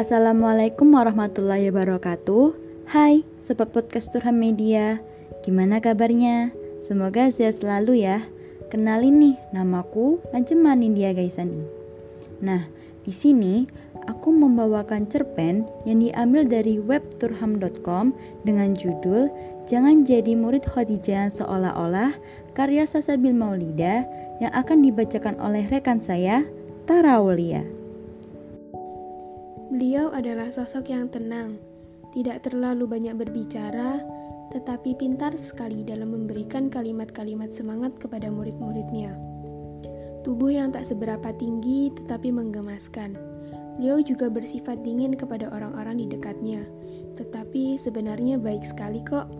Assalamualaikum warahmatullahi wabarakatuh Hai Sobat Podcast Turham Media Gimana kabarnya? Semoga sehat selalu ya Kenalin nih, namaku Anceman India Gaisani Nah, di sini aku membawakan cerpen yang diambil dari web turham.com dengan judul Jangan Jadi Murid Khadijah Seolah-olah karya Sasabil Maulida yang akan dibacakan oleh rekan saya, Tara. Beliau adalah sosok yang tenang, tidak terlalu banyak berbicara, tetapi pintar sekali dalam memberikan kalimat-kalimat semangat kepada murid-muridnya. Tubuh yang tak seberapa tinggi tetapi menggemaskan. Beliau juga bersifat dingin kepada orang-orang di dekatnya, tetapi sebenarnya baik sekali kok.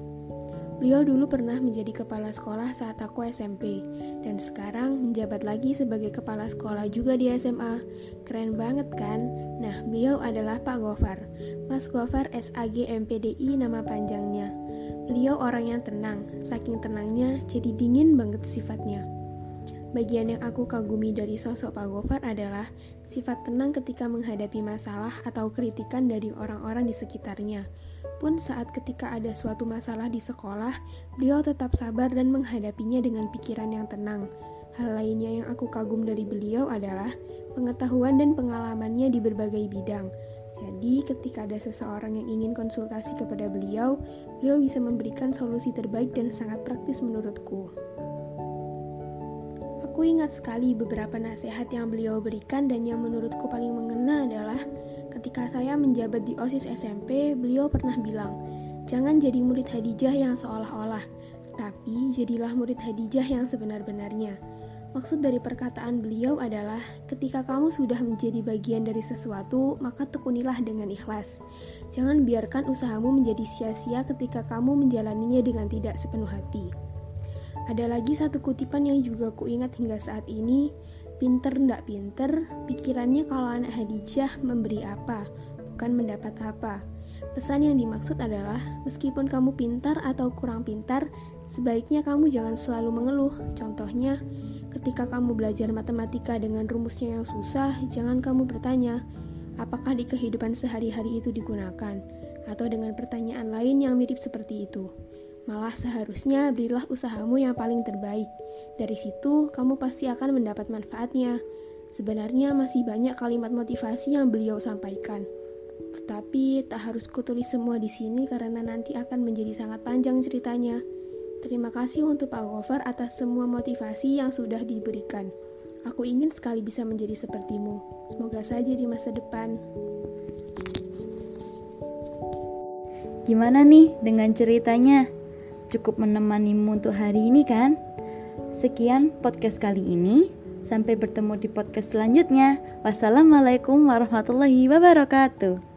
Beliau dulu pernah menjadi kepala sekolah saat aku SMP, dan sekarang menjabat lagi sebagai kepala sekolah juga di SMA. Keren banget kan? Nah, beliau adalah Pak Gofar. Mas Gofar SAG MPDI nama panjangnya. Beliau orang yang tenang, saking tenangnya jadi dingin banget sifatnya. Bagian yang aku kagumi dari sosok Pak Gofar adalah sifat tenang ketika menghadapi masalah atau kritikan dari orang-orang di sekitarnya. Pun saat ketika ada suatu masalah di sekolah, beliau tetap sabar dan menghadapinya dengan pikiran yang tenang. Hal lainnya yang aku kagum dari beliau adalah pengetahuan dan pengalamannya di berbagai bidang. Jadi, ketika ada seseorang yang ingin konsultasi kepada beliau, beliau bisa memberikan solusi terbaik dan sangat praktis menurutku. Aku ingat sekali beberapa nasihat yang beliau berikan dan yang menurutku paling mengena adalah Ketika saya menjabat di OSIS SMP, beliau pernah bilang, "Jangan jadi murid Hadijah yang seolah-olah, tapi jadilah murid Hadijah yang sebenar-benarnya." Maksud dari perkataan beliau adalah, ketika kamu sudah menjadi bagian dari sesuatu, maka tekunilah dengan ikhlas. Jangan biarkan usahamu menjadi sia-sia ketika kamu menjalaninya dengan tidak sepenuh hati. Ada lagi satu kutipan yang juga kuingat hingga saat ini, Pinter ndak pinter, pikirannya kalau anak Hadijah memberi apa, bukan mendapat apa. Pesan yang dimaksud adalah, meskipun kamu pintar atau kurang pintar, sebaiknya kamu jangan selalu mengeluh. Contohnya, ketika kamu belajar matematika dengan rumusnya yang susah, jangan kamu bertanya, apakah di kehidupan sehari-hari itu digunakan, atau dengan pertanyaan lain yang mirip seperti itu. Malah seharusnya berilah usahamu yang paling terbaik. Dari situ, kamu pasti akan mendapat manfaatnya. Sebenarnya masih banyak kalimat motivasi yang beliau sampaikan. Tetapi tak harus kutulis semua di sini karena nanti akan menjadi sangat panjang ceritanya. Terima kasih untuk Pak Gofar atas semua motivasi yang sudah diberikan. Aku ingin sekali bisa menjadi sepertimu. Semoga saja di masa depan. Gimana nih dengan ceritanya? Cukup menemanimu untuk hari ini kan? Sekian podcast kali ini. Sampai bertemu di podcast selanjutnya. Wassalamualaikum warahmatullahi wabarakatuh.